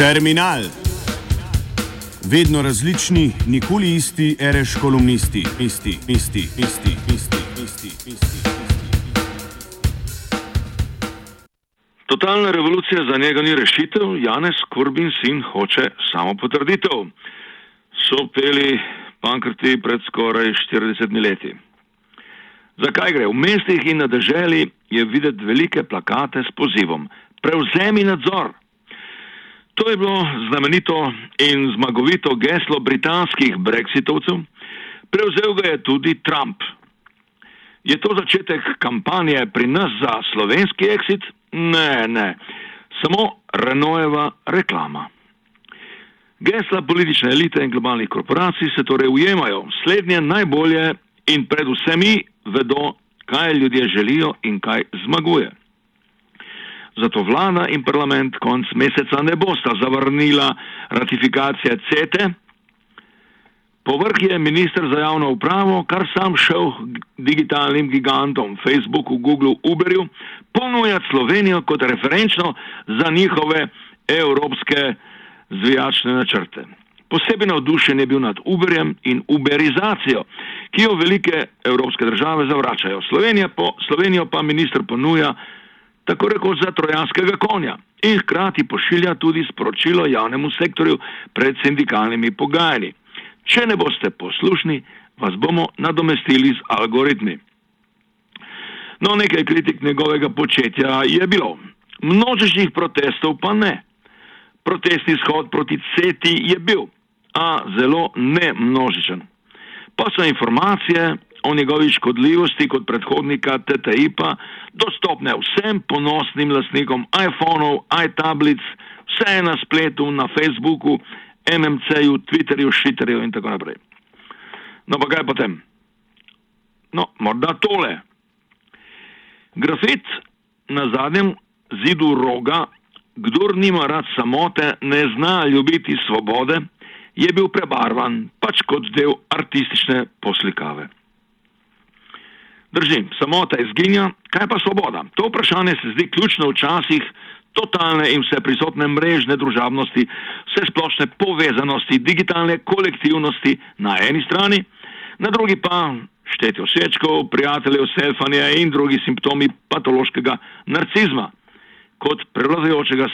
Terminal. Vedno različni, nikoli isti, reš kolumnisti, isti, isti, isti, isti, isti, isti. Totalna revolucija za njega ni rešitev, Janez Korbin sin hoče samo potrditev. So peli pankrti pred skoraj 40 leti. Zakaj gre? V mestih in na deželi je videti velike plakate s pozivom: Prevzemi nadzor! To je bilo znamenito in zmagovito geslo britanskih brexitovcev, prevzel ga je tudi Trump. Je to začetek kampanje pri nas za slovenski exit? Ne, ne, samo Renaultova reklama. Gesla politične elite in globalnih korporacij se torej ujemajo, slednje najbolje in predvsemi vedo, kaj ljudje želijo in kaj zmaguje. Zato vlada in parlament konc meseca ne bosta zavrnila ratifikacije CETE. Povrh je minister za javno upravo, kar sam šel digitalnim gigantom Facebooku, Google, Uberju, ponujati Slovenijo kot referenčno za njihove evropske zvijačne načrte. Posebej navdušen je bil nad Uberjem in uberizacijo, ki jo velike evropske države zavračajo. Slovenija po, Slovenijo pa minister ponuja tako rekoč za trojanskega konja in hkrati pošilja tudi sporočilo javnemu sektorju pred sindikalnimi pogajanji. Če ne boste poslušni, vas bomo nadomestili z algoritmi. No, nekaj kritik njegovega početja je bilo. Množičnih protestov pa ne. Protestni shod proti CETI je bil, a zelo ne množičen. Pa so informacije o njegovi škodljivosti kot predhodnika TTIP-a dostopne vsem ponosnim lastnikom iPhonov, iTablic, vse je na spletu, na Facebooku, MMC-ju, Twitterju, Šitterju in tako naprej. No pa kaj potem? No, morda tole. Grafit na zadnjem zidu roga, kdor nima rad samote, ne zna ljubiti svobode, je bil prebarvan pač kot del artistične poslikave. Drži, samota izginja, kaj pa svoboda? To vprašanje se zdi ključno v časih totalne in vse prisotne mrežne družabnosti, vse splošne povezanosti, digitalne kolektivnosti na eni strani, na drugi pa štetje osečkov, prijateljev, selfanja in drugi simptomi patološkega narcizma kot prevladujočega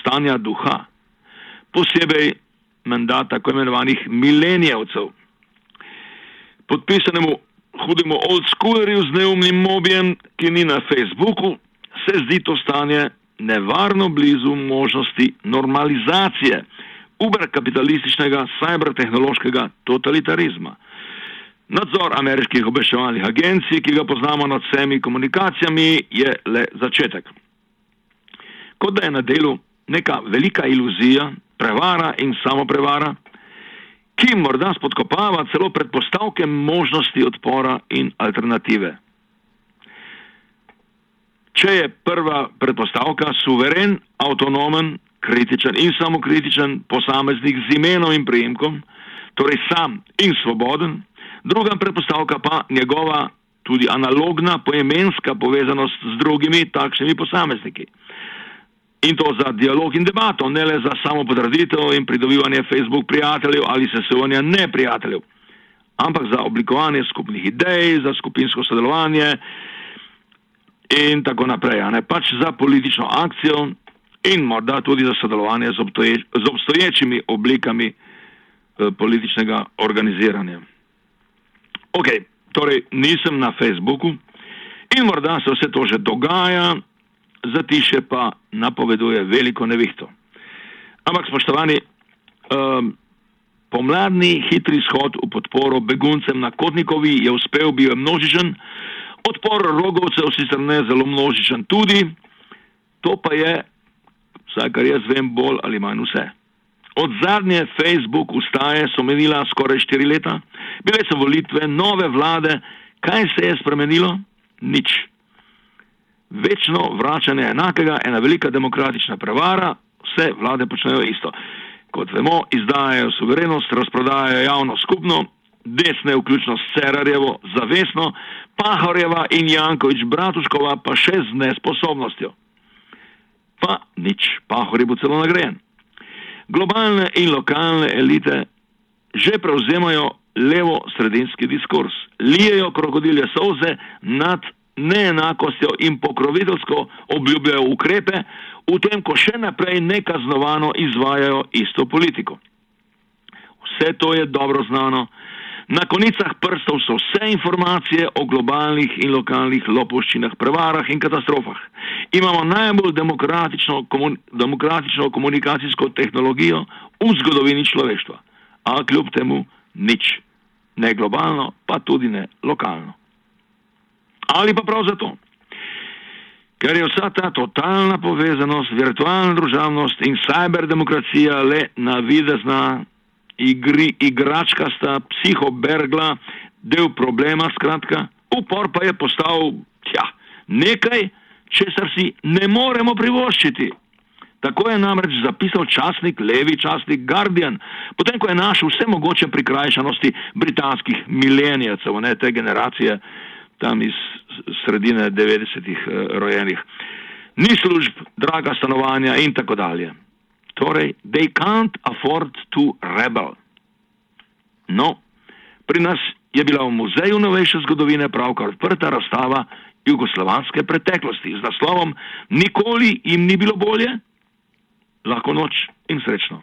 stanja duha. Posebej menda tako imenovanih milenijevcev. Podpisanemu hudemu oldschoolerju z neumnim mobijem, ki ni na Facebooku, se zdi to stanje nevarno blizu možnosti normalizacije uberkapitalističnega cybertehnološkega totalitarizma. Nadzor ameriških obveščevalnih agencij, ki ga poznamo nad vsemi komunikacijami, je le začetek. Kot da je na delu neka velika iluzija, prevara in samoprevara, ki morda spodkopava celo predpostavke možnosti odpora in alternative. Če je prva predpostavka suveren, avtonomen, kritičen in samokritičen posameznik z imenom in prijemkom, torej sam in svoboden, druga predpostavka pa njegova tudi analogna poemenska povezanost z drugimi takšnimi posamezniki. In to za dialog in debato, ne le za samo potrditev in pridobivanje Facebook prijateljev ali sesovanja neprijateljev, ampak za oblikovanje skupnih idej, za skupinsko sodelovanje in tako naprej. Ne pač za politično akcijo in morda tudi za sodelovanje z, obstoječ, z obstoječimi oblikami eh, političnega organiziranja. Ok, torej nisem na Facebooku in morda se vse to že dogaja zatiše pa napoveduje veliko nevihto. Ampak, spoštovani, um, pomladni hitri shod v podporo beguncem na Kotnikovi je uspel, bil je množičen, odpor rogovcev sicer ne zelo množičen tudi, to pa je, vsaj kar jaz vem, bolj ali manj vse. Od zadnje Facebook ustaje so menila skoraj štiri leta, bile so volitve, nove vlade, kaj se je spremenilo? Nič večno vračanje enakega, ena velika demokratična prevara, vse vlade počnejo isto. Kot vemo, izdajajo suverenost, razprodajajo javno skupno, desne, vključno s Cerarjevo, zavestno, Pahorjeva in Jankovič Bratuškova pa še z nesposobnostjo. Pa nič, Pahor je bil celo nagrajen. Globalne in lokalne elite že prevzemajo levo-sredinski diskurs, lijejo krokodilje solze nad neenakostjo in pokroviteljsko obljubljajo ukrepe, v tem, ko še naprej nekaznovano izvajajo isto politiko. Vse to je dobro znano. Na konicah prstov so vse informacije o globalnih in lokalnih lopoščinah, prevarah in katastrofah. Imamo najbolj demokratično, komun, demokratično komunikacijsko tehnologijo v zgodovini človeštva, a kljub temu nič. Ne globalno, pa tudi ne lokalno. Ali pa prav zato, ker je vsa ta totalna povezanost, virtualna družavnost in cyberdemokracija le navidezna igri, igračkasta psihobergla, del problema, skratka, upor pa je postal tja, nekaj, česar si ne moremo privoščiti. Tako je namreč zapisal časnik, levi časnik Guardian, potem ko je našel vse mogoče prikrajšanosti britanskih milenijcev, ne te generacije tam iz sredine 90-ih eh, rojenih. Ni služb, draga stanovanja in tako dalje. Torej, they can't afford to rebel. No, pri nas je bila v muzeju novejše zgodovine pravkar odprta razstava jugoslovanske preteklosti z naslovom Nikoli jim ni bilo bolje, lahko noč in srečno.